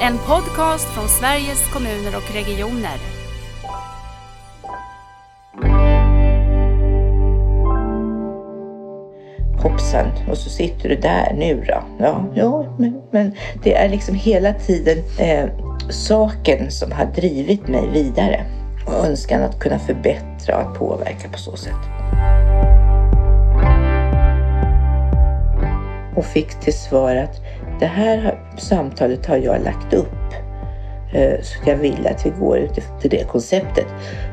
En podcast från Sveriges kommuner och regioner. Hoppsan, och så sitter du där nu då. Ja, ja men, men det är liksom hela tiden eh, saken som har drivit mig vidare. Och önskan att kunna förbättra och att påverka på så sätt. Och fick till svar att det här samtalet har jag lagt upp. Eh, så jag vill att vi går efter det konceptet.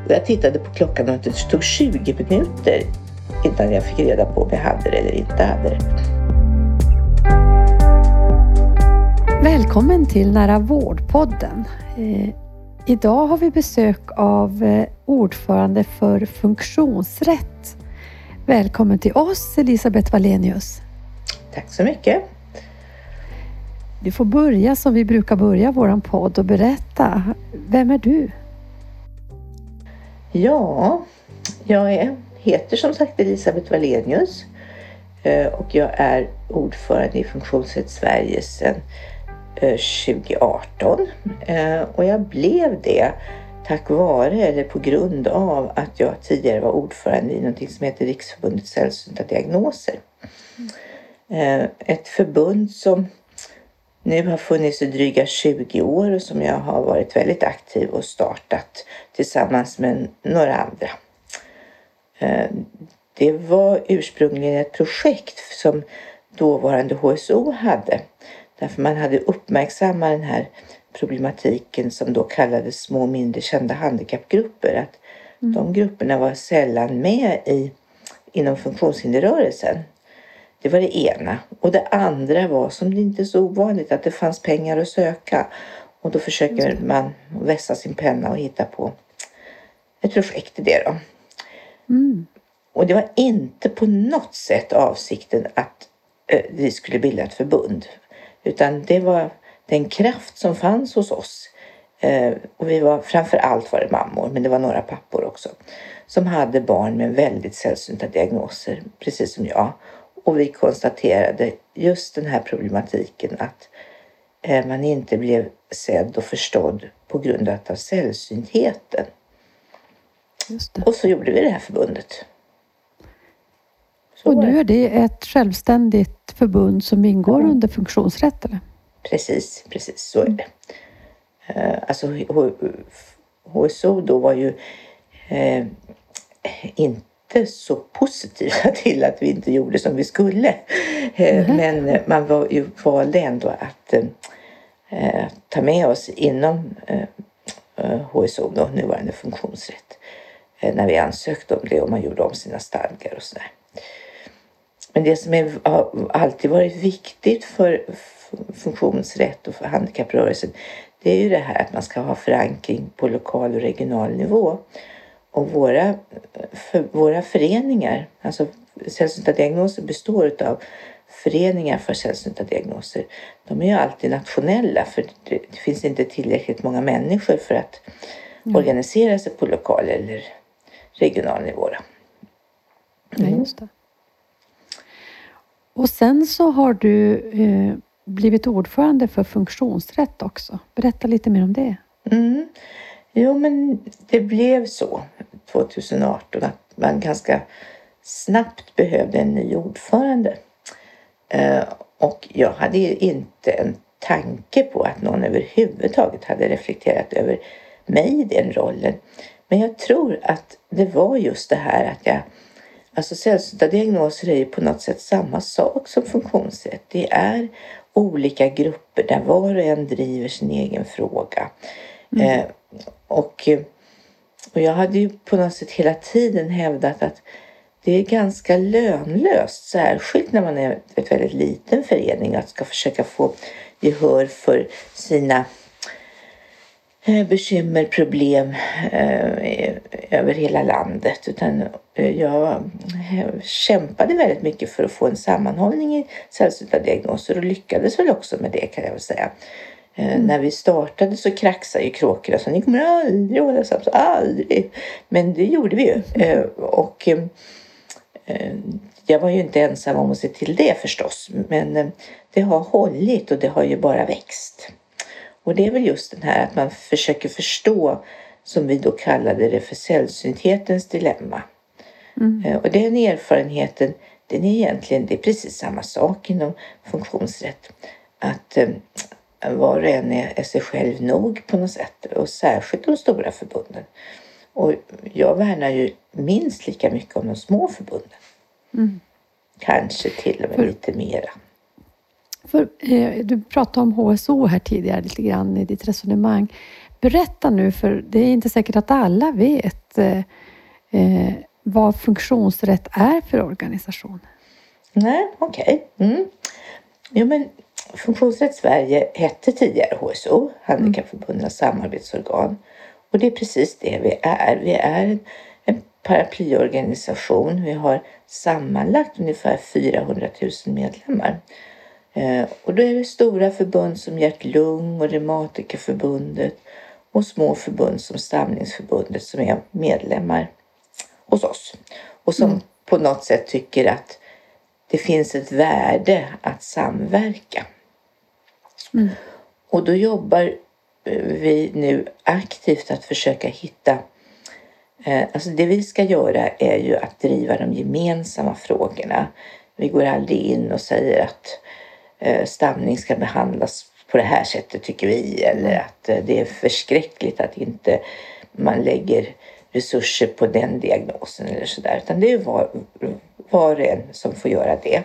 Jag tittade på klockan och det stod 20 minuter innan jag fick reda på om jag hade det eller inte hade det. Välkommen till Nära vårdpodden. Eh, idag har vi besök av eh, ordförande för funktionsrätt. Välkommen till oss Elisabeth Wallenius. Tack så mycket. Du får börja som vi brukar börja våran podd och berätta. Vem är du? Ja, jag är, heter som sagt Elisabeth Wallenius eh, och jag är ordförande i Funktionsrätt Sverige sedan 2018 eh, och jag blev det tack vare eller på grund av att jag tidigare var ordförande i något som heter Riksförbundet sällsynta diagnoser. Eh, ett förbund som nu har funnits i dryga 20 år och som jag har varit väldigt aktiv och startat tillsammans med några andra. Eh, det var ursprungligen ett projekt som dåvarande HSO hade därför man hade uppmärksammat den här problematiken som då kallades små och mindre kända handikappgrupper. Att mm. De grupperna var sällan med i, inom funktionshinderrörelsen. Det var det ena. Och det andra var, som det inte är så ovanligt, att det fanns pengar att söka. Och då försöker man vässa sin penna och hitta på ett projekt i det då. Mm. Och det var inte på något sätt avsikten att eh, vi skulle bilda ett förbund. Utan det var den kraft som fanns hos oss. Eh, och vi var framför allt var det mammor, men det var några pappor också. Som hade barn med väldigt sällsynta diagnoser, precis som jag. Och vi konstaterade just den här problematiken att eh, man inte blev sedd och förstådd på grund av sällsyntheten. Och så gjorde vi det här förbundet. Så och nu är det ett självständigt förbund som ingår mm. under funktionsrätt? Eller? Precis, precis så är det. Uh, alltså HSO då var ju inte inte så positiva till att vi inte gjorde som vi skulle. Mm. Men man var ju, valde ändå att eh, ta med oss inom eh, HSO, då, nuvarande funktionsrätt, eh, när vi ansökte om det och man gjorde om sina stadgar och sådär. Men det som är, har alltid varit viktigt för funktionsrätt och för handikapprörelsen det är ju det här att man ska ha förankring på lokal och regional nivå. Och våra, för, våra föreningar, alltså sällsynta diagnoser består av föreningar för sällsynta diagnoser. De är ju alltid nationella för det, det finns inte tillräckligt många människor för att mm. organisera sig på lokal eller regional nivå. Mm. Ja, just det. Och sen så har du eh, blivit ordförande för funktionsrätt också. Berätta lite mer om det. Mm. Jo, men det blev så 2018 att man ganska snabbt behövde en ny ordförande. Eh, och jag hade inte en tanke på att någon överhuvudtaget hade reflekterat över mig i den rollen. Men jag tror att det var just det här att jag Alltså sällsynta diagnoser är ju på något sätt samma sak som funktionsrätt. Det är olika grupper där var och en driver sin egen fråga. Mm. Eh, och, och jag hade ju på något sätt hela tiden hävdat att det är ganska lönlöst, särskilt när man är en väldigt liten förening, att ska försöka få gehör för sina eh, bekymmer, problem eh, över hela landet. Utan eh, jag eh, kämpade väldigt mycket för att få en sammanhållning i sällsynta diagnoser och lyckades väl också med det kan jag väl säga. Eh, mm. När vi startade så kraxade ju kråkorna så ni kommer aldrig hålla sams, aldrig. Men det gjorde vi ju. Eh, och eh, jag var ju inte ensam om att se till det förstås. Men det har hållit och det har ju bara växt. Och det är väl just den här att man försöker förstå, som vi då kallade det för sällsynthetens dilemma. Mm. Och den erfarenheten, den är egentligen, det är precis samma sak inom funktionsrätt. Att var och en är, är sig själv nog på något sätt och särskilt de stora förbunden. Och jag värnar ju minst lika mycket om de små förbunden. Mm. Kanske till och med för, lite mera. För, eh, du pratade om HSO här tidigare lite grann i ditt resonemang. Berätta nu, för det är inte säkert att alla vet eh, eh vad funktionsrätt är för organisation. Nej, okej. Okay. Mm. Jo, men Funktionsrätt Sverige hette tidigare HSO, Handikappförbundens samarbetsorgan. Och det är precis det vi är. Vi är en paraplyorganisation. Vi har sammanlagt ungefär 400 000 medlemmar. Eh, och då är det stora förbund som Hjärt-Lung och Reumatikerförbundet och små förbund som Stamningsförbundet som är medlemmar hos oss. Och som mm. på något sätt tycker att det finns ett värde att samverka. Mm. Och då jobbar eh, vi nu aktivt att försöka hitta eh, Alltså det vi ska göra är ju att driva de gemensamma frågorna. Vi går aldrig in och säger att eh, stamning ska behandlas på det här sättet tycker vi eller att det är förskräckligt att inte man lägger resurser på den diagnosen eller sådär. Utan det är var, var och en som får göra det.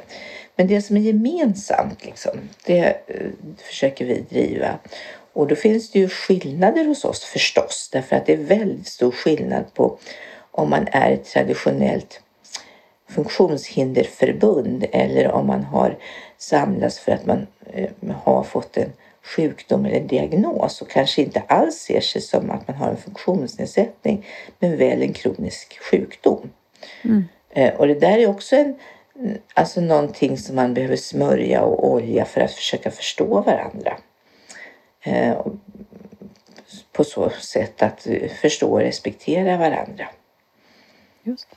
Men det som är gemensamt, liksom, det eh, försöker vi driva. Och då finns det ju skillnader hos oss förstås, därför att det är väldigt stor skillnad på om man är ett traditionellt funktionshinderförbund eller om man har samlats för att man eh, har fått en sjukdom eller diagnos och kanske inte alls ser sig som att man har en funktionsnedsättning men väl en kronisk sjukdom. Mm. Eh, och det där är också en, alltså någonting som man behöver smörja och olja för att försöka förstå varandra. Eh, på så sätt att förstå och respektera varandra. Just.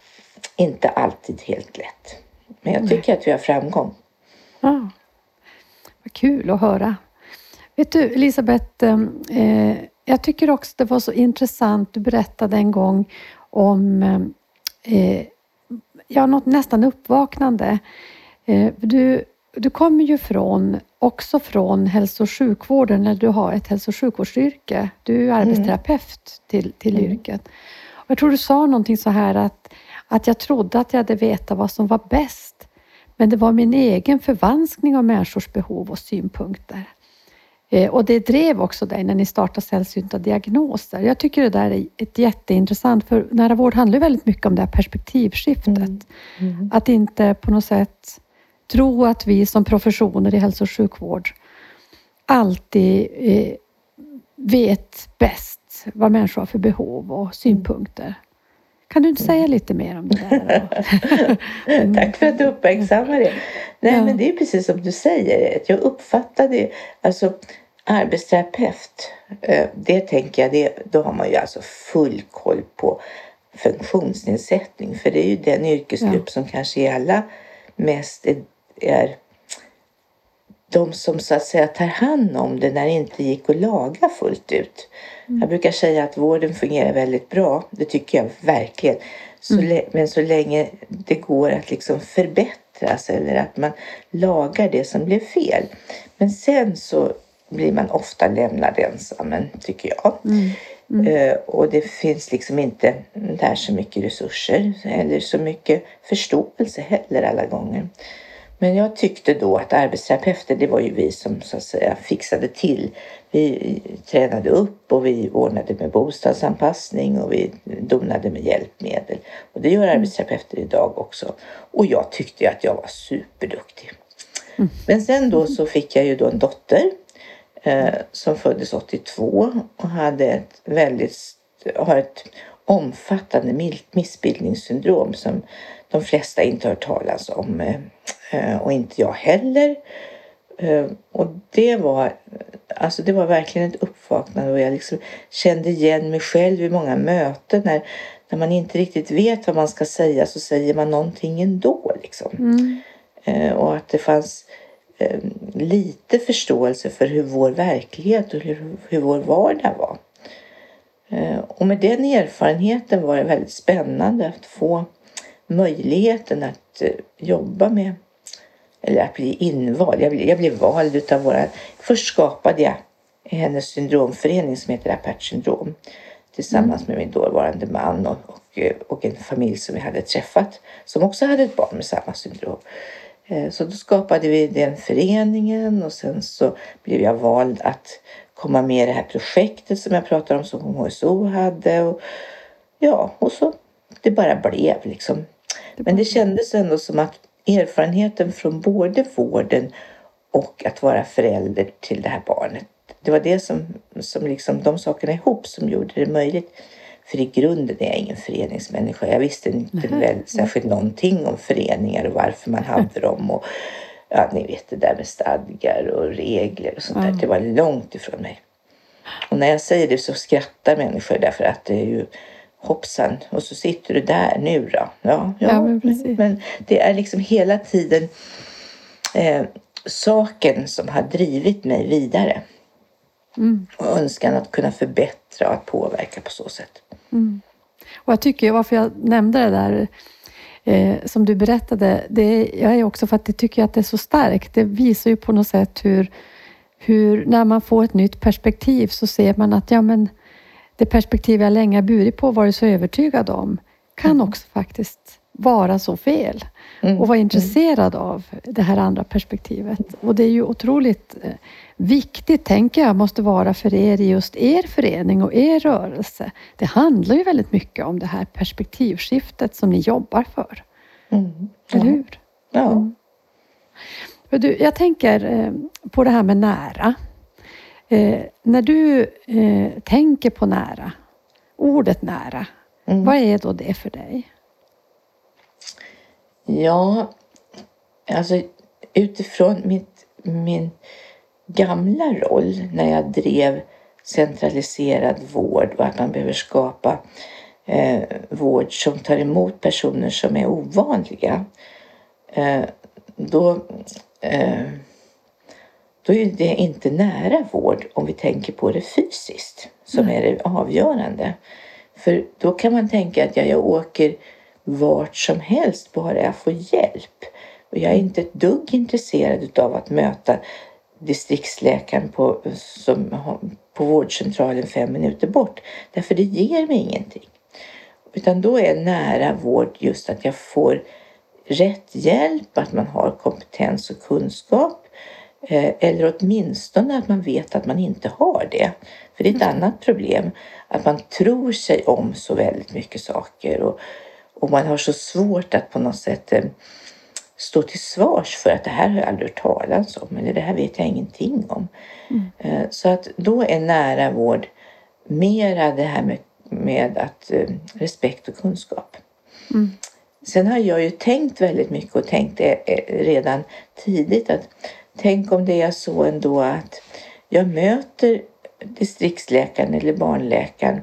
Inte alltid helt lätt. Men jag tycker Nej. att vi har framgång. Ah, vad kul att höra. Vet du Elisabeth, eh, jag tycker också det var så intressant, du berättade en gång om eh, ja, något nästan uppvaknande. Eh, du, du kommer ju från, också från hälso och sjukvården, när du har ett hälso och sjukvårdsyrke. Du är mm. arbetsterapeut till, till mm. yrket. Och jag tror du sa någonting så här att, att jag trodde att jag hade vetat vad som var bäst. Men det var min egen förvanskning av människors behov och synpunkter. Eh, och det drev också dig när ni startade sällsynta diagnoser. Jag tycker det där är ett jätteintressant, för nära vård handlar väldigt mycket om det här perspektivskiftet. Mm. Mm. Att inte på något sätt tro att vi som professioner i hälso och sjukvård alltid eh, vet bäst vad människor har för behov och synpunkter. Kan du inte säga lite mer om det där? Tack för att du uppmärksammar det. Nej, ja. men det är precis som du säger. Jag uppfattade, alltså Arbetsterapeut, eh, det tänker jag, det, då har man ju alltså full koll på funktionsnedsättning. För det är ju den yrkesgrupp ja. som kanske är alla mest är, är de som så att säga tar hand om det när det inte gick att laga fullt ut. Mm. Jag brukar säga att vården fungerar väldigt bra. Det tycker jag verkligen. Så mm. Men så länge det går att liksom förbättras eller att man lagar det som blev fel. Men sen så blir man ofta lämnad ensam, tycker jag. Mm. Mm. Uh, och det finns liksom inte där så mycket resurser eller så mycket förståelse heller alla gånger. Men jag tyckte då att arbetsterapeuter, det var ju vi som så att säga fixade till. Vi tränade upp och vi ordnade med bostadsanpassning och vi donade med hjälpmedel. Och det gör mm. arbetsterapeuter idag också. Och jag tyckte att jag var superduktig. Mm. Men sen då så fick jag ju då en dotter eh, som föddes 82 och hade ett väldigt, har ett omfattande missbildningssyndrom som de flesta inte hört talas om eh, eh, och inte jag heller. Eh, och det var, alltså det var verkligen ett uppvaknande och jag liksom kände igen mig själv i många möten när, när man inte riktigt vet vad man ska säga så säger man någonting ändå. Liksom. Mm. Och att det fanns lite förståelse för hur vår verklighet och hur, hur vår vardag var. Eh, och med den erfarenheten var det väldigt spännande att få möjligheten att eh, jobba med eller att bli invald. Jag blev, jag blev vald utav våra... Först skapade jag hennes syndromförening som heter Apert syndrom tillsammans mm. med min dåvarande man och, och, och, en familj som vi hade träffat som också hade ett barn med samma syndrom. Eh, så då skapade vi den föreningen och sen så blev jag vald att komma med i det här projektet som jag pratade om som HSO hade. Och, ja, och så det bara blev liksom. Men det kändes ändå som att erfarenheten från både vården och att vara förälder till det här barnet. Det var det som, som liksom, de sakerna ihop som gjorde det möjligt. För i grunden är jag ingen föreningsmänniska. Jag visste inte väl särskilt någonting om föreningar och varför man hade dem. Och, ja, ni vet det där med stadgar och regler och sånt där. Det var långt ifrån mig. Och när jag säger det så skrattar människor därför att det är ju hoppsan, och så sitter du där nu då. Ja, ja, ja men, men, det är liksom hela tiden eh, saken som har drivit mig vidare. Mm. Och önskan att kunna förbättra och att påverka på så sätt. Mm. Och jag tycker, varför jag nämnde det där eh, som du berättade, det jag är också för att jag tycker att det är så starkt. Det visar ju på något sätt hur, hur när man får ett nytt perspektiv så ser man att ja, men det perspektiv jag länge burit på och varit så övertygad om kan mm. också faktiskt vara så fel mm. och vara mm. intresserad av det här andra perspektivet. Och det är ju otroligt eh, viktigt, tänker jag, måste vara för er i just er förening och er rörelse. Det handlar ju väldigt mycket om det här perspektivskiftet som ni jobbar för. Mm. Eller hur? Ja. Mm. Du, jag tänker eh, på det här med nära. Eh, när du eh, tänker på nära, ordet nära, mm. vad är då det för dig? Ja, alltså utifrån mitt, min gamla roll när jag drev centraliserad vård och att man behöver skapa eh, vård som tar emot personer som är ovanliga. Eh, då eh, då är det inte nära vård om vi tänker på det fysiskt som är det avgörande. För då kan man tänka att ja, jag åker vart som helst bara jag får hjälp. Och jag är inte ett dugg intresserad av att möta distriktsläkaren på, som, på vårdcentralen fem minuter bort. Därför det ger mig ingenting. Utan då är nära vård just att jag får rätt hjälp, att man har kompetens och kunskap eh, eller åtminstone att man vet att man inte har det. För det är ett annat problem. Att man tror sig om så väldigt mycket saker och, och man har så svårt att på något sätt eh, stå till svars för att det här har jag aldrig hört talas om eller det här vet jag ingenting om. Mm. Eh, så att då är nära vård mera det här med, med att respekt och kunskap. Mm. Sen har jag ju tänkt väldigt mycket och tänkt redan tidigt att Tänk om det är så ändå att jag möter distriktsläkaren eller barnläkaren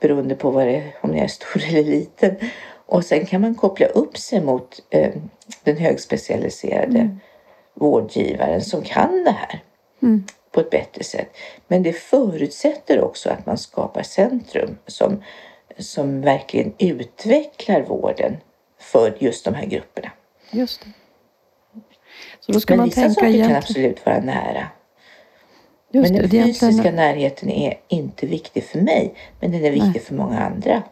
beroende på vad det, om jag är stor eller liten. Och sen kan man koppla upp sig mot eh, den högspecialiserade mm. vårdgivaren som kan det här mm. på ett bättre sätt. Men det förutsätter också att man skapar centrum som, som verkligen utvecklar vården för just de här grupperna. Just det. Så då ska men man vissa tänka saker egentligen... kan absolut vara nära. Just men den det, fysiska egentligen... närheten är inte viktig för mig, men den är viktig Nej. för många andra.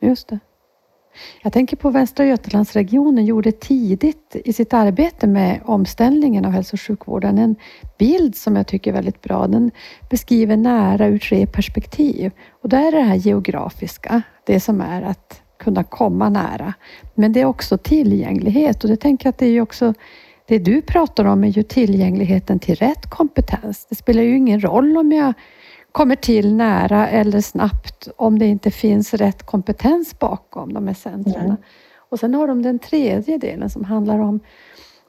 Just det. Jag tänker på Västra Götalandsregionen gjorde tidigt i sitt arbete med omställningen av hälso och sjukvården en bild som jag tycker är väldigt bra. Den beskriver nära ur tre perspektiv. Och där är det här geografiska, det som är att kunna komma nära. Men det är också tillgänglighet och det tänker jag att det är också det du pratar om är ju tillgängligheten till rätt kompetens. Det spelar ju ingen roll om jag kommer till nära eller snabbt om det inte finns rätt kompetens bakom de här centren. Mm. Och sen har de den tredje delen som handlar om,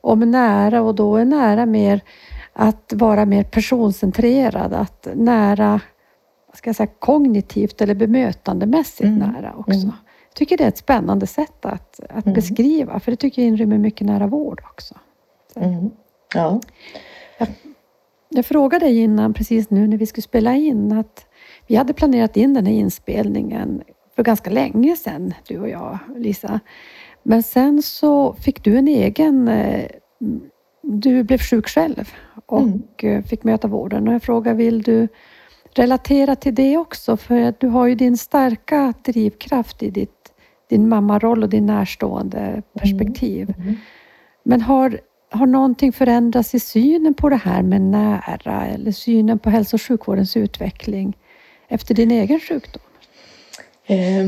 om nära och då är nära mer att vara mer personcentrerad, att nära ska jag säga, kognitivt eller bemötandemässigt mm. nära också. Mm. Jag tycker det är ett spännande sätt att, att mm. beskriva, för det tycker jag inrymmer mycket nära vård också. Mm. Ja. Jag, jag frågade dig innan, precis nu när vi skulle spela in, att vi hade planerat in den här inspelningen för ganska länge sedan, du och jag, Lisa. Men sen så fick du en egen... eh, Du blev sjuk själv och Mm. fick möta vården. Och jag frågar, vill du relatera till det också? För du har ju din starka drivkraft i ditt, din mammaroll och din närstående perspektiv. Mm. Men har, har någonting förändrats i synen på det här med nära eller synen på hälso och sjukvårdens utveckling efter din egen sjukdom? Eh,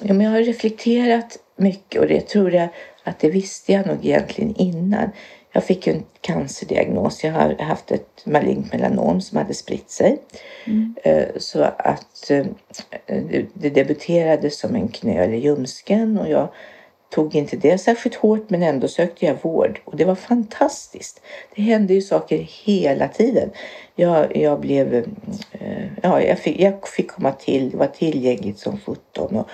ja, men jag har reflekterat mycket och det tror jag att det visste jag nog egentligen innan. Jag fick ju en cancerdiagnos. Jag har haft ett malignt melanom som hade spritt sig. Eh, Så att eh, det- det debuterade som en knöl i ljumsken och jag tog inte det särskilt hårt men ändå sökte jag vård och det var fantastiskt. Det hände ju saker hela tiden. Jag, jag blev, eh, ja, jag fick, jag fick komma till, var tillgängligt som 17 och,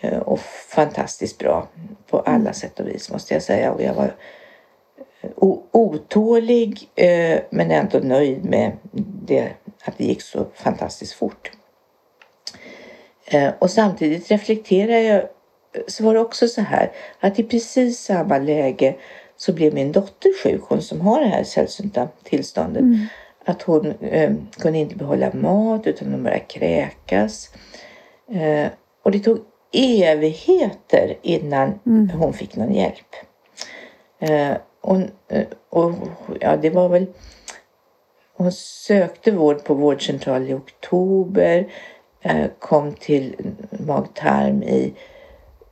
eh, och fantastiskt bra på alla sätt och vis måste jag säga. Och jag var o- otålig eh, men ändå nöjd med det, att det gick så fantastiskt fort. Eh, och samtidigt reflekterar jag så var det också så här att i precis samma läge så blev min dotter sjuk, hon som har det här sällsynta tillståndet. Att hon eh, kunde inte behålla mat utan hon började kräkas. Eh, och det tog evigheter innan hon fick någon hjälp. Eh, och, eh, och ja, det var väl... Hon sökte vård på vårdcentral i oktober. Eh, kom till mag-tarm i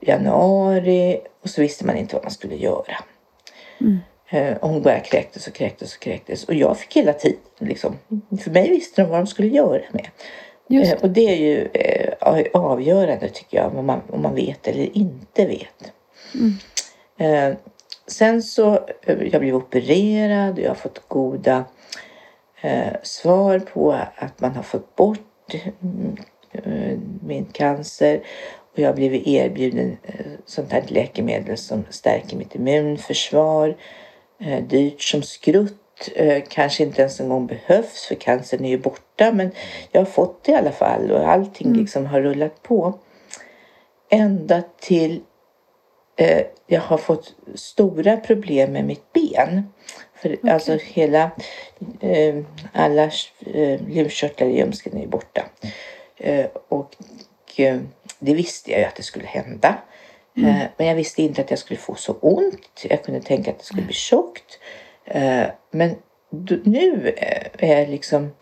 januari och så visste man inte vad man skulle göra. Eh, och hon bara kräktes och kräktes och kräktes. Och jag fick hela tiden liksom. För mig visste de vad de skulle göra med. Just Eh, och det är ju eh, avgörande tycker jag. Om man, om man vet eller inte vet. Eh, sen så, jag blev opererad och jag har fått goda svar på att man har fått bort mm, min cancer. Och jag har blivit erbjuden eh, sånt här läkemedel som stärker mitt immunförsvar. Eh, dyrt som skrutt. Eh, kanske inte ens en gång behövs för cancern är ju borta. Men jag har fått det i alla fall och allting liksom har rullat på. Ända till jag har fått stora problem med mitt ben. För alltså hela, alla eh, lymfkörtlar i ljumsken är borta. Eh, och det visste jag ju att det skulle hända. Eh, men jag visste inte att jag skulle få så ont. Jag kunde tänka att det skulle bli tjockt. Eh, men nu eh, är jag liksom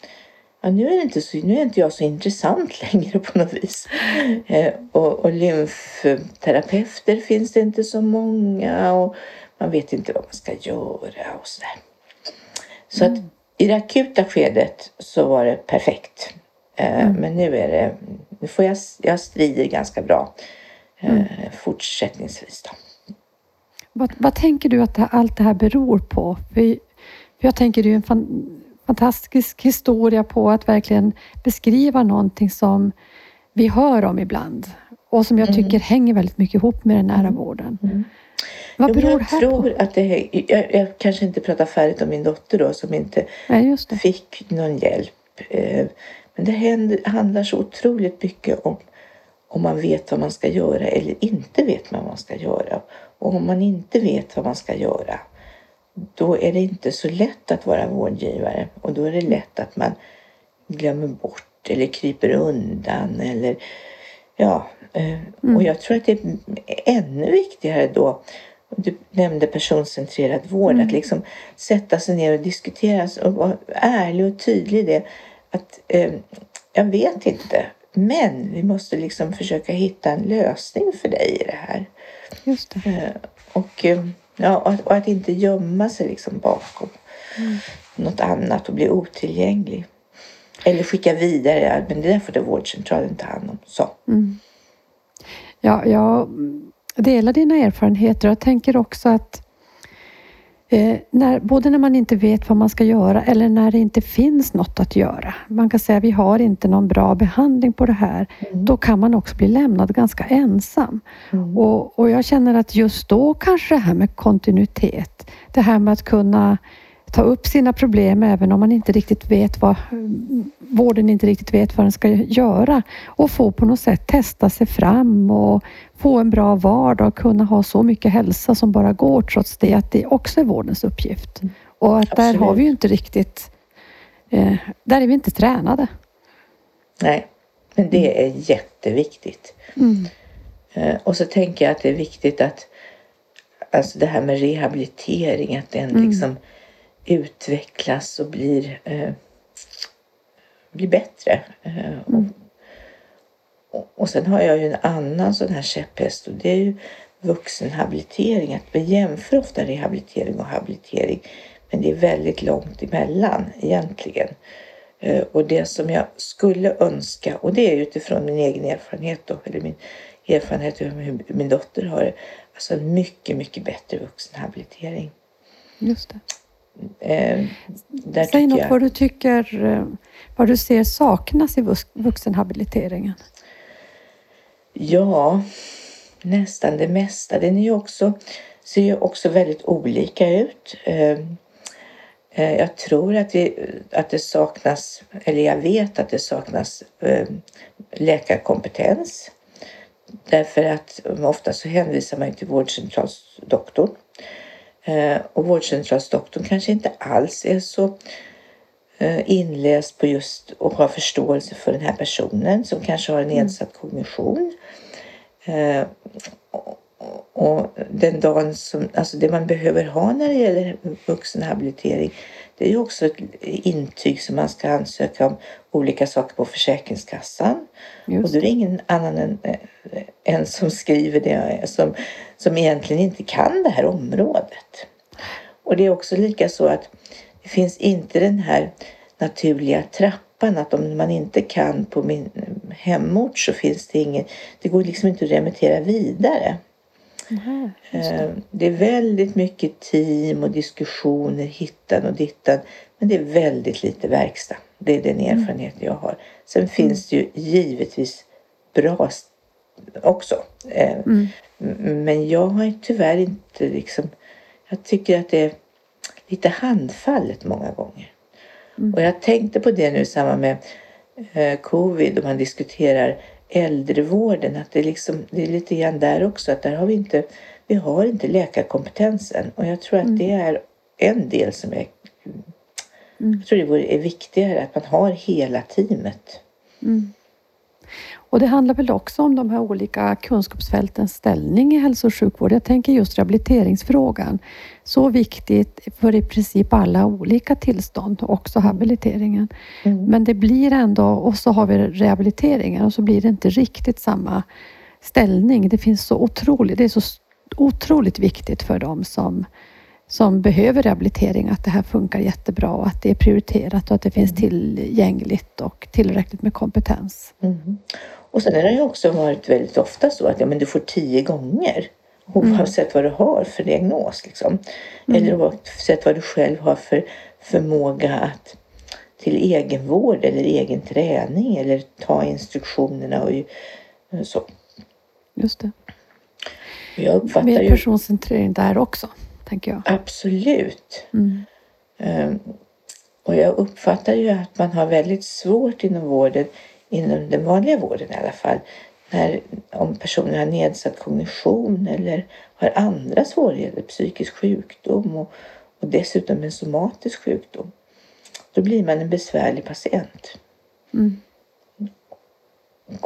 Ja, nu, är inte så, nu är inte jag så intressant längre på något vis. Och, och lymfterapeuter finns det inte så många och man vet inte vad man ska göra och sådär. Så att i det akuta skedet så var det perfekt. Eh, Men nu är det, nu får jag, jag strider ganska bra eh, fortsättningsvis då. Vad, vad tänker du att det, allt det här beror på? För, jag tänker det är en fan, fantastisk historia på att verkligen beskriva någonting som vi hör om ibland och som jag Mm. tycker hänger väldigt mycket ihop med den nära vården. Vad Jo, men beror det jag här tror på? att det, jag, jag kanske inte pratar färdigt om min dotter då som inte Nej, det. fick någon hjälp. Det händer, handlar så otroligt mycket om om man vet vad man ska göra eller inte vet vad man ska göra. Och om man inte vet vad man ska göra då är det inte så lätt att vara vårdgivare och då är det lätt att man glömmer bort eller kryper undan eller ja. eh, Och jag tror att det är ännu viktigare då du nämnde personcentrerad vård, att liksom sätta sig ner och diskutera och vara ärlig och tydlig i det. Att eh, jag vet inte, men vi måste liksom försöka hitta en lösning för dig i det här. Just det. Eh, och, eh, ja, och, att, och att inte gömma sig liksom bakom något annat och bli otillgänglig. Eller skicka vidare, men det där får det vårdcentralen ta hand om. Så. Ja, jag delar dina erfarenheter och jag tänker också att eh, när, både när man inte vet vad man ska göra eller när det inte finns något att göra. Man kan säga vi har inte någon bra behandling på det här. Då kan man också bli lämnad ganska ensam. Och, och jag känner att just då kanske det här med kontinuitet, det här med att kunna ta upp sina problem även om man inte riktigt vet vad vården inte riktigt vet vad den ska göra och få på något sätt testa sig fram och få en bra vardag och kunna ha så mycket hälsa som bara går trots det att det också är vårdens uppgift. Och att där har vi ju inte riktigt, eh, där är vi inte tränade. Nej, men det är jätteviktigt. Mm. Eh, och så tänker jag att det är viktigt att alltså det här med rehabilitering, att den mm. liksom utvecklas och blir, eh, blir bättre. Eh, mm. och, och sen har jag ju en annan sån här käpphäst och det är ju vuxenhabilitering. Att vi jämför ofta rehabilitering och habilitering. Men det är väldigt långt emellan egentligen. Eh, och det som jag skulle önska, och det är utifrån min egen erfarenhet då, eller min erfarenhet av hur min dotter har det, alltså en mycket, mycket bättre vuxenhabilitering. Just det. Eh, Säg något jag... vad du tycker, eh, vad du ser saknas i vuxenhabiliteringen. Ja, nästan det mesta. Den är ju också, ser ju också väldigt olika ut. Eh, eh, jag tror att, vi, att det saknas, eller jag vet att det saknas läkarkompetens. Därför att ofta så hänvisar man till vårdcentralsdoktorn. Eh, och vårdcentralsdoktorn kanske inte alls är så eh, inläst på just och har förståelse för den här personen som kanske har en mm. nedsatt kognition. Eh, och den dagen som, alltså det man behöver ha när det gäller vuxenhabilitering det är ju också ett intyg som man ska ansöka om olika saker på Försäkringskassan. Just. Och då är det ingen annan än, än som skriver det som, som egentligen inte kan det här området. Och det är också lika så att det finns inte den här naturliga trappan att om man inte kan på min hemort så finns det ingen, det går liksom inte att remittera vidare. Mm, det. det är väldigt mycket team och diskussioner, hittan och dittan. Men det är väldigt lite verkstad. Det är den mm. erfarenhet jag har. Sen finns det ju givetvis bra också. Eh, mm. Men jag har tyvärr inte liksom... Jag tycker att det är lite handfallet många gånger. Mm. Och jag tänkte på det nu i samband med eh, covid och man diskuterar äldrevården. Att det, liksom, det är lite grann där också att där har vi inte, vi har inte läkarkompetensen. Och jag tror att mm. det är en del som är Mm. Jag tror det är viktigare att man har hela teamet. Mm. Och det handlar väl också om de här olika kunskapsfältens ställning i hälso och sjukvård. Jag tänker just rehabiliteringsfrågan. Så viktigt för i princip alla olika tillstånd, också habiliteringen. Mm. Men det blir ändå, och så har vi rehabiliteringen och så blir det inte riktigt samma ställning. Det finns så otroligt, det är så otroligt viktigt för dem som som behöver rehabilitering att det här funkar jättebra och att det är prioriterat och att det finns mm. tillgängligt och tillräckligt med kompetens. Mm. Och sen har det ju också varit väldigt ofta så att ja, men du får tio gånger oavsett mm. vad du har för diagnos. Liksom. Mm. Eller oavsett vad du själv har för förmåga att till egenvård eller egen träning eller ta instruktionerna och så. Just det. Jag uppfattar Mer personcentrering där också tänker jag. Absolut. Mm. Um, och jag uppfattar ju att man har väldigt svårt inom vården, inom den vanliga vården i alla fall, när, om personer har nedsatt kognition eller har andra svårigheter, psykisk sjukdom och, och dessutom en somatisk sjukdom. Då blir man en besvärlig patient. Mm.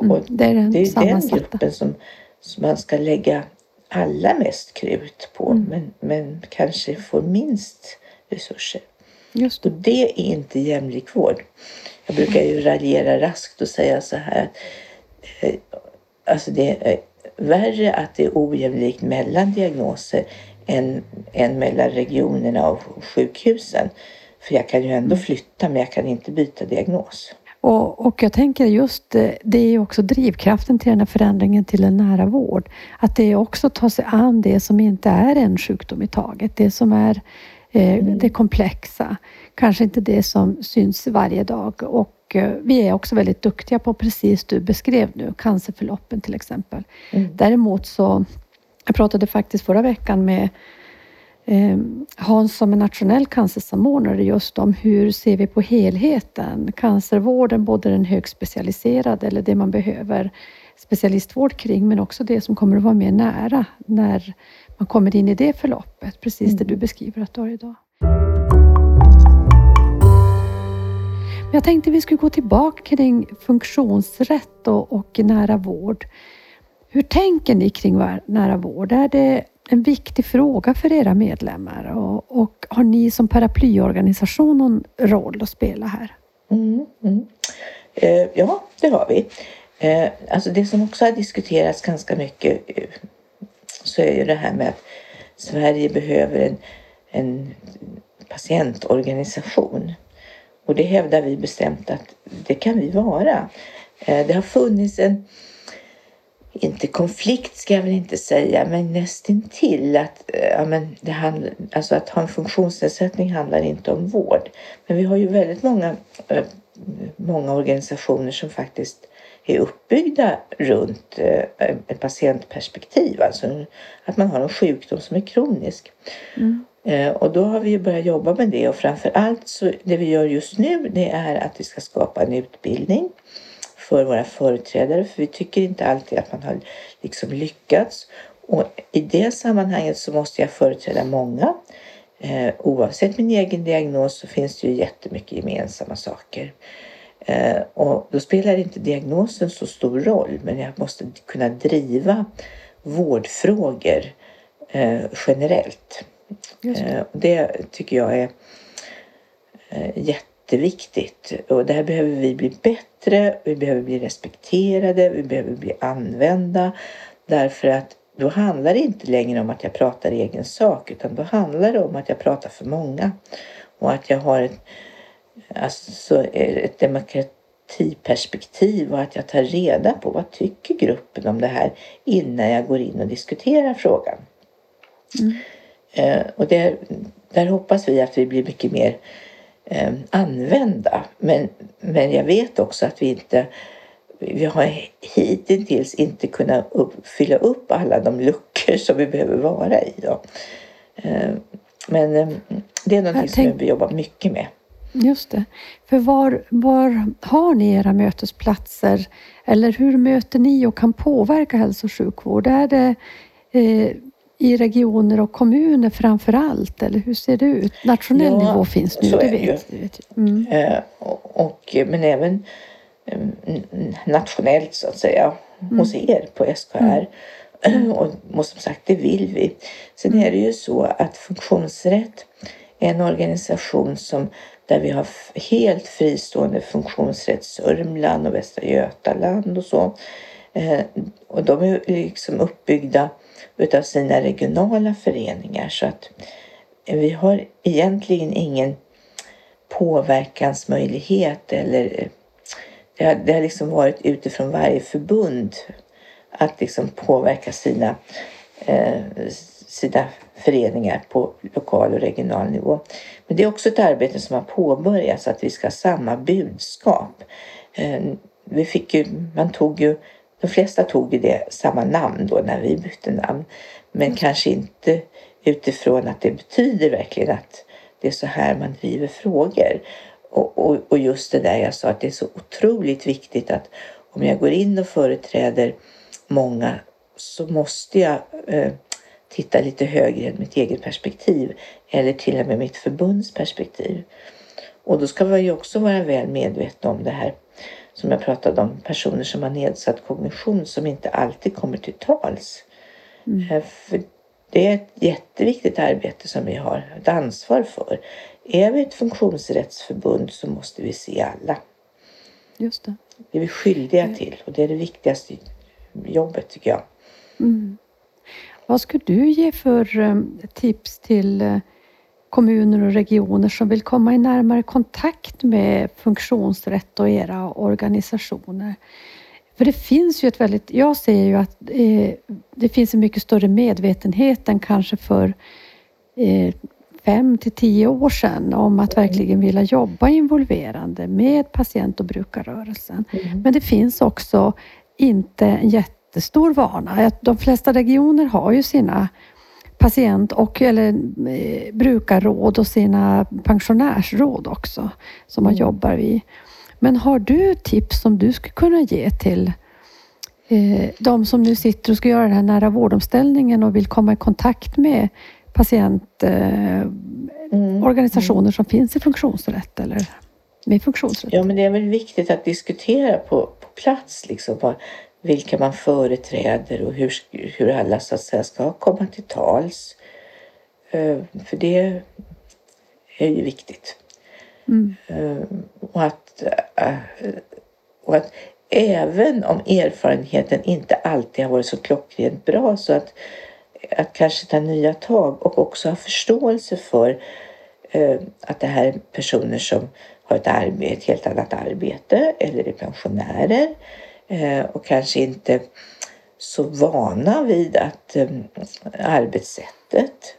Mm, det är den, det är den gruppen som, som man ska lägga allra mest krut på mm. men, men kanske får minst resurser. Just. Och det är inte jämlik vård. Jag brukar ju raljera raskt och säga så här att eh, alltså det är värre att det är ojämlikt mellan diagnoser än, än mellan regionerna och sjukhusen. För jag kan ju ändå mm. flytta men jag kan inte byta diagnos. Och, och jag tänker just eh, det är också drivkraften till den här förändringen till en nära vård. Att det är också ta sig an det som inte är en sjukdom i taget. Det som är eh, mm. det komplexa. Kanske inte det som syns varje dag. Och eh, vi är också väldigt duktiga på precis du beskrev nu, cancerförloppen till exempel. Mm. Däremot så, jag pratade faktiskt förra veckan med eh, Hans som är nationell cancersamordnare just om hur ser vi på helheten? Cancervården, både den högspecialiserade eller det man behöver specialistvård kring, men också det som kommer att vara mer nära när man kommer in i det förloppet. Precis mm. det du beskriver att du har idag. Men jag tänkte vi skulle gå tillbaka kring funktionsrätt och, och nära vård. Hur tänker ni kring nära vård? Är det en viktig fråga för era medlemmar och, och har ni som paraplyorganisation någon roll att spela här? Mm, mm. Eh, ja, det har vi. Eh, alltså det som också har diskuterats ganska mycket eh, så är ju det här med att Sverige behöver en, en patientorganisation. Och det hävdar vi bestämt att det kan vi vara. Eh, det har funnits en inte konflikt ska jag väl inte säga, men nästintill att, eh, ja, men det handl, alltså att ha en funktionsnedsättning handlar inte om vård. Men vi har ju väldigt många, eh, många organisationer som faktiskt är uppbyggda runt eh, ett patientperspektiv, alltså att man har en sjukdom som är kronisk. Mm. Och då har vi börjat jobba med det och framför allt så det vi gör just nu det är att vi ska skapa en utbildning för våra företrädare för vi tycker inte alltid att man har liksom lyckats. Och i det sammanhanget så måste jag företräda många. Eh, oavsett min egen diagnos så finns det ju jättemycket gemensamma saker. Eh, och då spelar inte diagnosen så stor roll men jag måste kunna driva vårdfrågor eh, generellt. Det. Eh, det tycker jag är eh, jätte jätteviktigt och där behöver vi bli bättre, vi behöver bli respekterade, vi behöver bli använda därför att då handlar det inte längre om att jag pratar egen sak utan då handlar det om att jag pratar för många och att jag har ett, alltså ett demokratiperspektiv och att jag tar reda på vad tycker gruppen om det här innan jag går in och diskuterar frågan. Mm. Eh, och där, där hoppas vi att vi blir mycket mer eh, använda. Men, men jag vet också att vi inte vi har hittills inte kunnat upp, fylla upp alla de luckor som vi behöver vara i. Då. Eh, men det är någonting tänk... som vi jobbar mycket med. Just det. För var, var har ni era mötesplatser? Eller hur möter ni och kan påverka hälso och sjukvård? Är det eh, i regioner och kommuner framför allt? Eller hur ser det ut? Nationell ja, nivå finns nu, det vet, vet mm. eh, och, Men även eh, nationellt så att säga mm. hos er på SKR. Mm. Och, och som sagt, det vill vi. Sen mm. är det ju så att Funktionsrätt är en organisation som där vi har helt fristående funktionsrätt Sörmland och Västra Götaland och så. Eh, och de är liksom uppbyggda utav sina regionala föreningar så att vi har egentligen ingen påverkansmöjlighet eller eh, det har, det har liksom varit utifrån varje förbund att liksom påverka sina, eh, sina föreningar på lokal och regional nivå. Men det är också ett arbete som har påbörjats att vi ska ha samma budskap. Eh, vi fick ju, man tog ju de flesta tog ju det samma namn då när vi bytte namn. Men mm. kanske inte utifrån att det betyder verkligen att det är så här man driver frågor. Och, och, och just det där jag sa att det är så otroligt viktigt att om jag går in och företräder många så måste jag eh, titta lite högre än mitt eget perspektiv eller till och med mitt förbunds perspektiv. Och då ska vi ju också vara väl medvetna om det här som jag pratade om, personer som har nedsatt kognition som inte alltid kommer till tals. Mm. Eh, för det är ett jätteviktigt arbete som vi har ett ansvar för. Är vi ett funktionsrättsförbund så måste vi se alla. Just det. Det är vi skyldiga mm. till och det är det viktigaste jobbet tycker jag. Mm. Vad skulle du ge för um, tips till uh, kommuner och regioner som vill komma i närmare kontakt med funktionsrätt och era organisationer. För det finns ju ett väldigt, jag ser ju att eh, det finns en mycket större medvetenhet än kanske för eh, fem till tio år sedan om att verkligen vilja jobba involverande med patient och brukarrörelsen. Mm. Men det finns också inte en jättestor vana. De flesta regioner har ju sina patient och eller eh, brukarråd och sina pensionärsråd också som man Mm. jobbar vid. Men har du tips som du skulle kunna ge till eh, de som nu sitter och ska göra den här nära vårdomställningen och vill komma i kontakt med patientorganisationer eh, Mm. organisationer som finns i funktionsrätt eller med funktionsrätt? Ja, men det är väl viktigt att diskutera på, på plats liksom vad, vilka man företräder och hur, hur alla så att säga ska komma till tals. Eh, För det är ju viktigt. Mm. Eh, Och att, eh, och att även om erfarenheten inte alltid har varit så klockrent bra så att, att kanske ta nya tag och också ha förståelse för att det här är personer som har ett, arbete, ett helt annat arbete eller är pensionärer och kanske inte så vana vid att eh, arbetssättet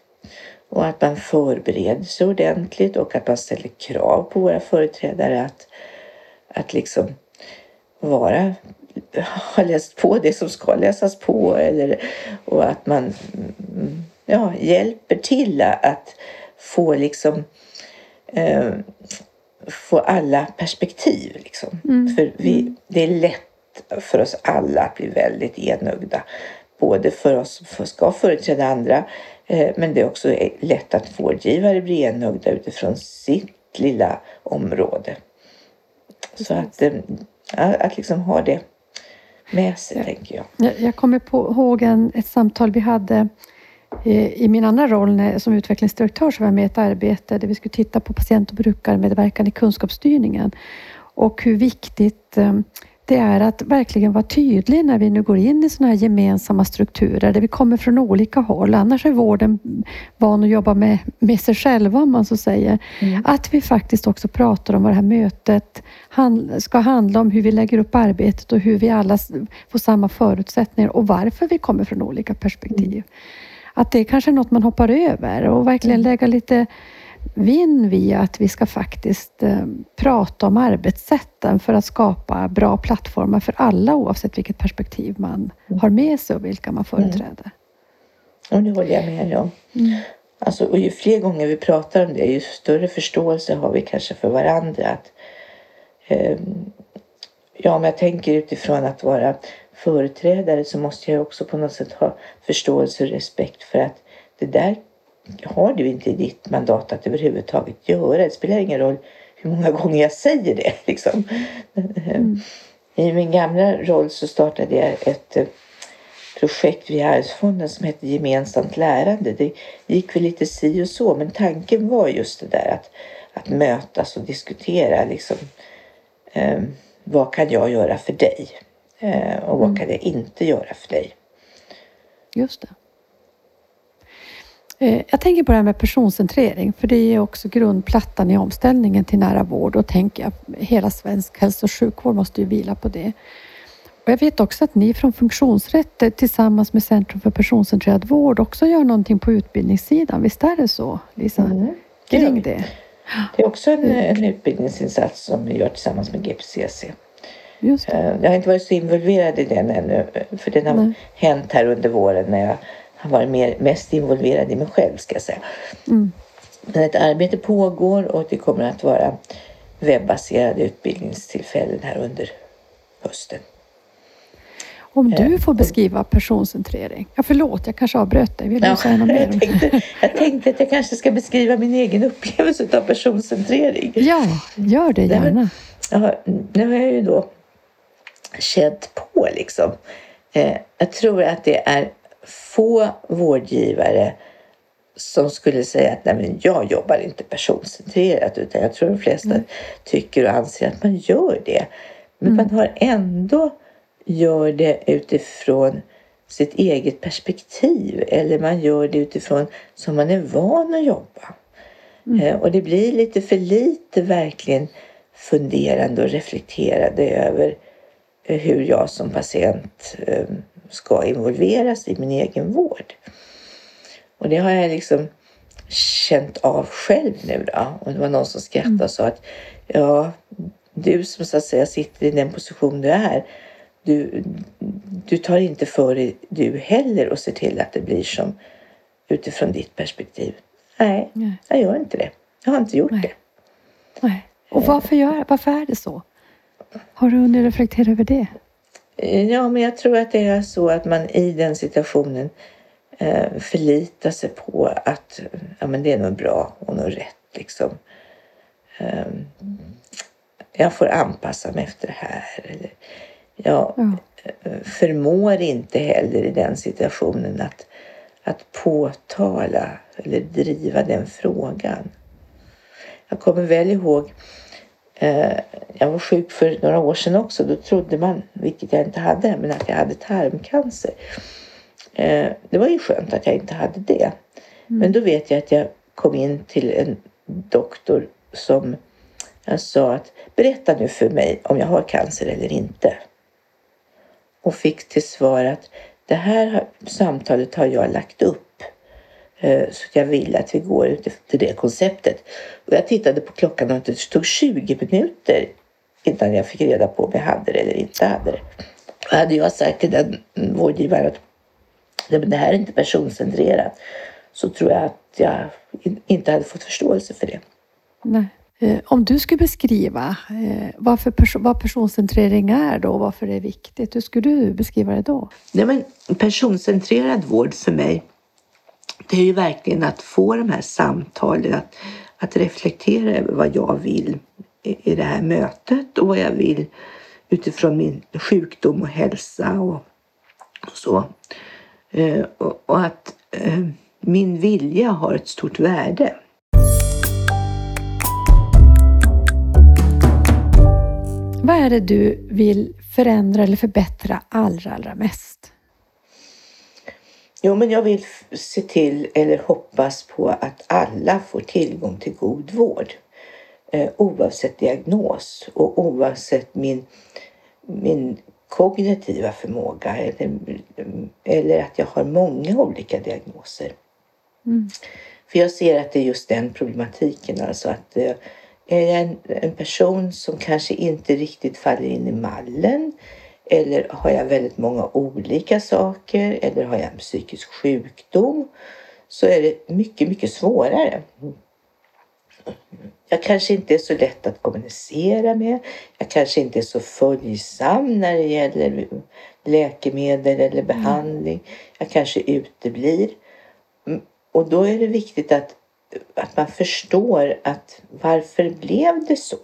och att man förbereder sig ordentligt och att man ställer krav på våra företrädare att, att liksom vara ha läst på det som ska läsas på eller, och att man mm, ja, hjälper till att få liksom eh, få alla perspektiv. Liksom. Mm. För vi, det är lätt för oss alla att bli väldigt enögda. Både för oss som ska företräda andra eh, men det är också lätt att vårdgivare blir enögda utifrån sitt lilla område. Så att, eh, att liksom ha det med sig, Ja. tänker jag. Jag, jag kommer på, ihåg en, ett samtal vi hade eh, i min andra roll när, som utvecklingsdirektör så var jag med i ett arbete där vi skulle titta på patient och brukarmedverkan i kunskapsstyrningen och hur viktigt det är att verkligen vara tydlig när vi nu går in i sådana här gemensamma strukturer där vi kommer från olika håll. Annars är vården van att jobba med, med sig själva om man så säger. Mm. Att vi faktiskt också pratar om vad det här mötet ska handla om, hur vi lägger upp arbetet och hur vi alla får samma förutsättningar och varför vi kommer från olika perspektiv. Att det är kanske är något man hoppar över och verkligen Mm. lägga lite vinn via att vi ska faktiskt eh, prata om arbetssätten för att skapa bra plattformar för alla oavsett vilket perspektiv man Mm. har med sig och vilka man företräder. Och det håller jag med om. Mm. Alltså, och ju fler gånger vi pratar om det, ju större förståelse har vi kanske för varandra. Att, ehm, ja, om jag tänker utifrån att vara företrädare så måste jag också på något sätt ha förståelse och respekt för att det där har du inte i ditt mandat att överhuvudtaget göra. Det spelar ingen roll hur många gånger jag säger det. Liksom. Mm. I min gamla roll så startade jag ett eh, projekt via Arvsfonden som hette Gemensamt lärande. Det gick väl lite si och så men tanken var just det där att, att mötas och diskutera liksom, eh, vad kan jag göra för dig eh, och vad Mm. kan jag inte göra för dig. Just det. Eh, Jag tänker på det här med personcentrering, för det är också grundplattan i omställningen till nära vård och tänker jag, hela svensk hälso och sjukvård måste ju vila på det. Och jag vet också att ni från Funktionsrätt eh, tillsammans med Centrum för personcentrerad vård också gör någonting på utbildningssidan. Visst är det så, Lisa? Mm. Det, Kring det? det är också en, en utbildningsinsats som vi gör tillsammans med GPCC. Eh, Jag har inte varit så involverad i den ännu för den har Nej. hänt här under våren när jag har varit mer, mest involverad i mig själv ska jag säga. Mm. Men ett arbete pågår och det kommer att vara webbaserade utbildningstillfällen här under hösten. Om Eh, du får beskriva personcentrering. Ja, förlåt, jag kanske avbröt dig. Vill du Ja, säga något mer? jag, tänkte, jag tänkte att jag kanske ska beskriva min egen upplevelse av personcentrering. Ja, gör det gärna. Ja, nu har jag ju då känt på liksom. Eh, jag tror att det är få vårdgivare som skulle säga att Nej, men jag jobbar inte personcentrerat utan jag tror de flesta Mm. tycker och anser att man gör det. Men Mm. man har ändå gör det utifrån sitt eget perspektiv eller man gör det utifrån som man är van att jobba. Mm. Eh, och det blir lite för lite verkligen funderande och reflekterande över hur jag som patient eh, ska involveras i min egen vård. Och det har jag liksom känt av själv nu då. Och det var någon som skrattade och sa att ja, du som så att säga sitter i den position du är, du, du tar inte för dig du heller och ser till att det blir som utifrån ditt perspektiv. Nej, Nej. jag gör inte det. Jag har inte gjort Nej. det. Nej. Och varför, gör, varför är det så? Har du hunnit reflektera över det? Ja, men jag tror att det är så att man i den situationen eh, förlitar sig på att ja, men det är nog bra och nog rätt. Liksom. Eh, jag får anpassa mig efter det här. Eller, jag Ja. eh, förmår inte heller i den situationen att, att påtala eller driva den frågan. Jag kommer väl ihåg Eh, jag var sjuk för några år sedan också. Då trodde man, vilket jag inte hade, men att jag hade tarmcancer. Eh, det var ju skönt att jag inte hade det. Men då vet jag att jag kom in till en doktor som jag sa att berätta nu för mig om jag har cancer eller inte. Och fick till svar att det här samtalet har jag lagt upp. Eh, Så jag vill att vi går ut efter det konceptet. Och jag tittade på klockan och det tog 20 minuter innan jag fick reda på om jag hade det eller inte hade det. Och hade jag sagt till den vårdgivaren att "Nej, men det här är inte personcentrerat så tror jag att jag in- inte hade fått förståelse för det. Nej. Eh, Om du skulle beskriva eh, varför perso- vad personcentrering är då och varför det är viktigt, hur skulle du beskriva det då? Nej, men personcentrerad vård för mig det är ju verkligen att få de här samtalen, att, att reflektera över vad jag vill i, i det här mötet och vad jag vill utifrån min sjukdom och hälsa och, och så. Eh, och, och att eh, min vilja har ett stort värde. Vad är det du vill förändra eller förbättra allra, allra mest? Jo, men jag vill se till, eller hoppas på, att alla får tillgång till god vård. Eh, oavsett diagnos och oavsett min, min kognitiva förmåga eller, eller att jag har många olika diagnoser. Mm. För jag ser att det är just den problematiken, alltså att eh, är jag en, en person som kanske inte riktigt faller in i mallen eller har jag väldigt många olika saker eller har jag en psykisk sjukdom så är det mycket, mycket svårare. Jag kanske inte är så lätt att kommunicera med. Jag kanske inte är så följsam när det gäller läkemedel eller behandling. Jag kanske uteblir. Mm, Och då är det viktigt att, att man förstår att varför blev det så?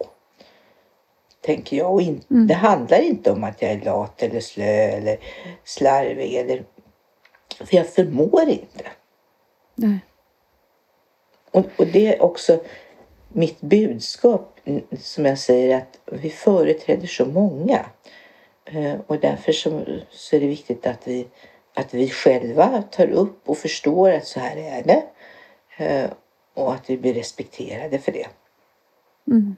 Tänker jag. Och in, Mm. Det handlar inte om att jag är lat eller slö eller slarvig. Eller, för jag förmår inte. Nej. Och, och det är också mitt budskap som jag säger att vi företräder så många. Eh, Och därför så, så är det viktigt att vi, att vi själva tar upp och förstår att så här är det. Eh, Och att vi blir respekterade för det. Mm.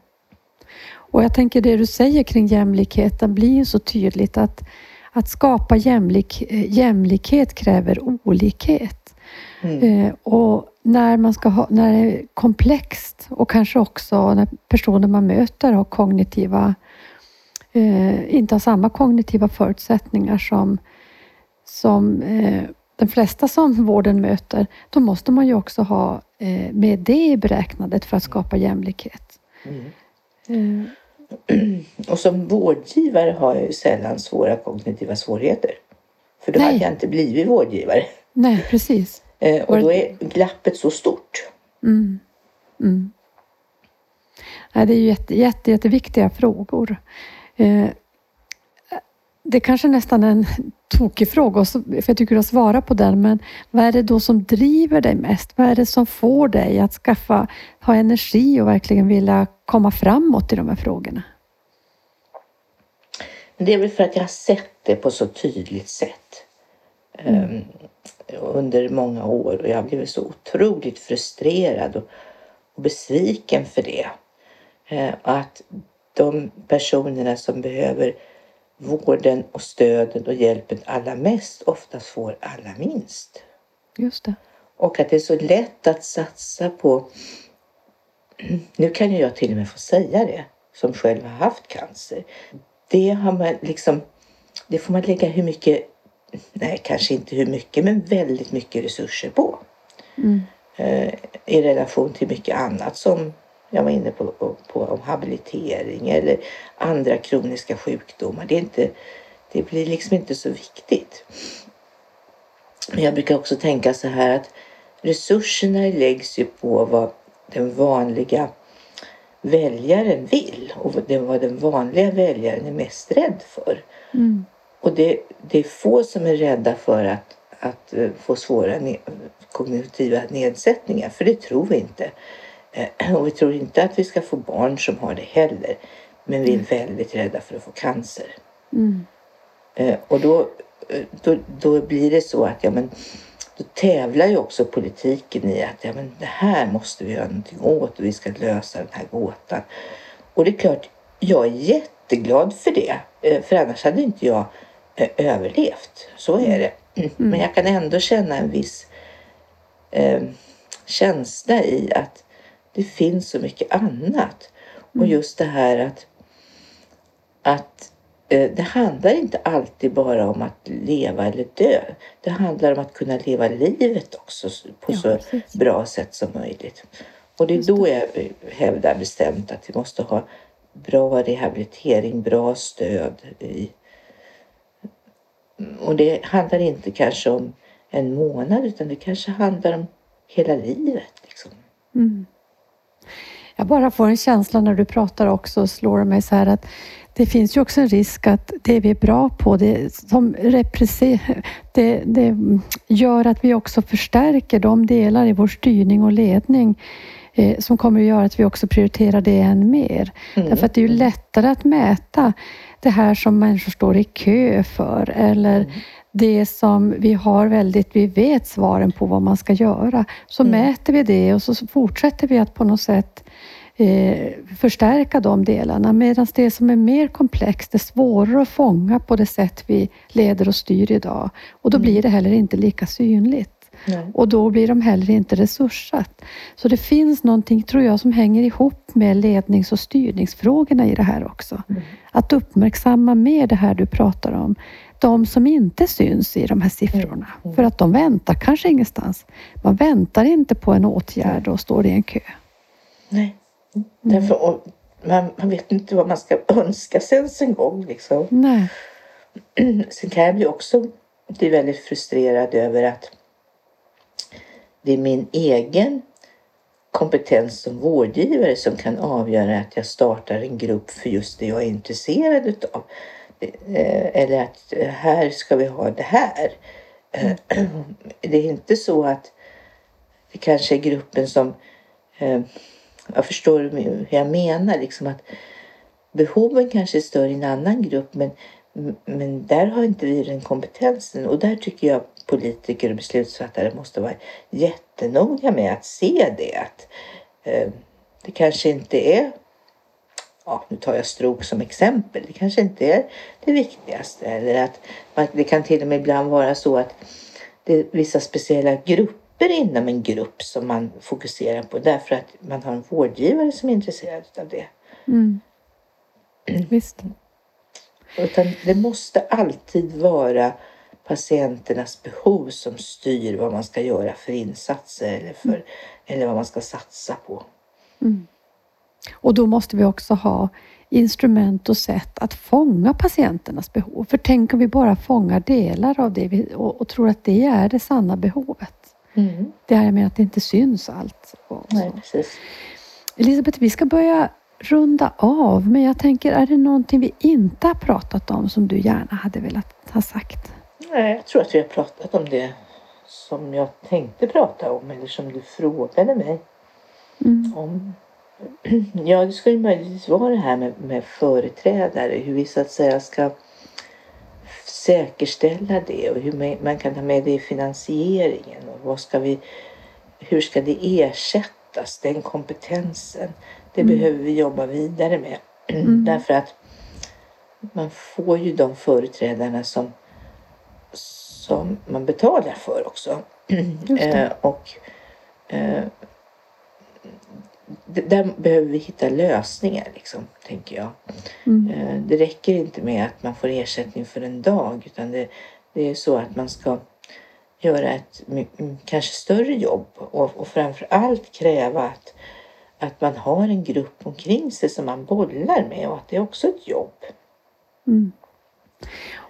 Och jag tänker det du säger kring jämlikheten blir ju så tydligt att att skapa jämlik, eh, jämlikhet kräver olikhet. Mm. Eh, och när, man ska ha, när det är komplext och kanske också när personer man möter har kognitiva, eh, inte har samma kognitiva förutsättningar som, som eh, de flesta som vården möter, då måste man ju också ha eh, med det i beräknandet för att skapa jämlikhet. Mm. Eh, Och som vårdgivare har jag ju sällan svåra kognitiva svårigheter. För då Nej. hade jag inte blivit vårdgivare. nej, precis. Eh, Och då är glappet så stort. Mm. Mm. Nej, det är ju jätte, jätte, jätteviktiga frågor. Det är kanske nästan en tokig fråga, för jag tycker du har svarat på den, men vad är det då som driver dig mest? Vad är det som får dig att skaffa, ha energi och verkligen vilja komma framåt i de här frågorna? Det är väl för att jag har sett det på så tydligt sätt eh, under många år och jag har blivit så otroligt frustrerad och, och besviken för det. Eh, att de personerna som behöver vården och stöden och hjälpen allra mest oftast får allra minst. Just det. Och att det är så lätt att satsa på... Nu kan ju jag till och med få säga det, som själv har haft cancer. Det har man liksom... Det får man lägga hur mycket... Nej, kanske inte hur mycket, men väldigt mycket resurser på. Mm. eh, i relation till mycket annat som jag var inne på, på, på om habilitering eller andra kroniska sjukdomar. Det, är inte, det blir liksom inte så viktigt. Men jag brukar också tänka så här att resurserna läggs ju på vad den vanliga väljaren vill och vad den vanliga väljaren är mest rädd för. Mm. Och det, det är få som är rädda för att, att eh, få svåra ne kognitiva nedsättningar, för det tror vi inte. Eh, och vi tror inte att vi ska få barn som har det heller. Men vi är väldigt rädda för att få cancer. Mm. Eh, och då, då, då blir det så att ja, men, då tävlar ju också politiken i att ja, men det här måste vi göra någonting åt och vi ska lösa den här gåtan. Och det är klart, jag är jätteglad för det. För annars hade inte jag överlevt. Så är det. Men jag kan ändå känna en viss eh, känsla i att det finns så mycket annat. Och just det här att, att eh, det handlar inte alltid bara om att leva eller dö. Det handlar om att kunna leva livet också på Ja, så precis. bra sätt som möjligt. Och det är Just då jag hävdar bestämt att vi måste ha bra rehabilitering, bra stöd. I. Och det handlar inte kanske om en månad utan det kanske handlar om hela livet. Liksom. Mm. Jag bara får en känsla när du pratar också, slår det mig så här att det finns ju också en risk att det vi är bra på, det, som det, det gör att vi också förstärker de delar i vår styrning och ledning eh, som kommer att göra att vi också prioriterar det än mer. Mm. Därför att det är ju lättare att mäta det här som människor står i kö för eller det som vi har väldigt, vi vet svaren på vad man ska göra. Så Mm. mäter vi det och så fortsätter vi att på något sätt eh, förstärka de delarna. Medan det som är mer komplext är svårare att fånga på det sätt vi leder och styr idag. Och då blir det heller inte lika synligt. Nej. Och då blir de heller inte resurssatt. Så det finns någonting, tror jag, som hänger ihop med lednings och styrningsfrågorna i det här också. Att uppmärksamma mer det här du pratar om. De som inte syns i de här siffrorna. För att de väntar kanske ingenstans. Man väntar inte på en åtgärd och står i en kö. Nej. Därför, och man, man vet inte vad man ska önska sig ens en gång. Liksom. Nej. Sen kan jag bli också bli väldigt frustrerad över att det är min egen kompetens som vårdgivare som kan avgöra att jag startar en grupp för just det jag är intresserad utav. Eh, eller att eh, här ska vi ha det här. Eh, det är inte så att det kanske är gruppen som jag förstår hur jag menar, liksom att behoven kanske är större i en annan grupp men, men där har inte vi den kompetensen och där tycker jag politiker och beslutsfattare måste vara jättenoga med att se det. Att, eh, det kanske inte är, ja nu tar jag stroke som exempel, det kanske inte är det viktigaste. Eller att man, det kan till och med ibland vara så att det är vissa speciella grupper inom en grupp som man fokuserar på därför att man har en vårdgivare som är intresserad av det. Mm. Visst. Utan det måste alltid vara patienternas behov som styr vad man ska göra för insatser eller, för, eller vad man ska satsa på. Och då måste vi också ha instrument och sätt att fånga patienternas behov. För tänk om vi bara fångar delar av det vi, och, och tror att det är det sanna behovet. Mm. Det här med att det inte syns allt. Nej, precis. Elisabeth, vi ska börja runda av, men jag tänker, är det någonting vi inte har pratat om som du gärna hade velat ha sagt? Nej, jag tror att vi har pratat om det som jag tänkte prata om eller som du frågade mig Mm. om. Ja, det skulle möjligtvis vara det här med, med företrädare, hur vi så att säga ska säkerställa det och hur man- man kan ta med det i finansieringen och vad ska vi, hur ska det ersättas, den kompetensen. Det behöver vi jobba vidare med. Därför att man får ju de företrädarna som, som man betalar för också. Eh, och eh, där behöver vi hitta lösningar, liksom, tänker jag. Mm. Eh, det räcker inte med att man får ersättning för en dag utan det, det är så att man ska göra ett kanske större jobb och, och framför allt kräva att, att man har en grupp omkring sig som man bollar med och att det är också ett jobb. Mm.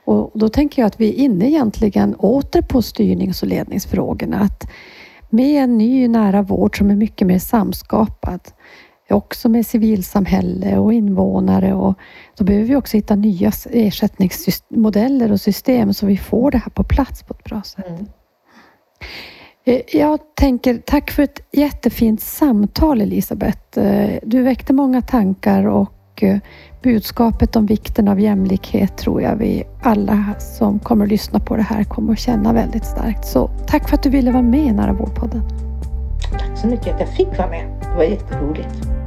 Och då tänker jag att vi är inne egentligen åter på styrnings och ledningsfrågorna. Att med en ny nära vård som är mycket mer samskapad, också med civilsamhälle och invånare och då behöver vi också hitta nya ersättningsmodeller och system så vi får det här på plats på ett bra sätt. Mm. Eh, jag tänker tack för ett jättefint samtal Elisabeth. Eh, du väckte många tankar och eh, budskapet om vikten av jämlikhet tror jag vi alla som kommer att lyssna på det här kommer att känna väldigt starkt. Så tack för att du ville vara med i Nära vårdpodden. Tack så mycket att jag fick vara med. Det var jätteroligt.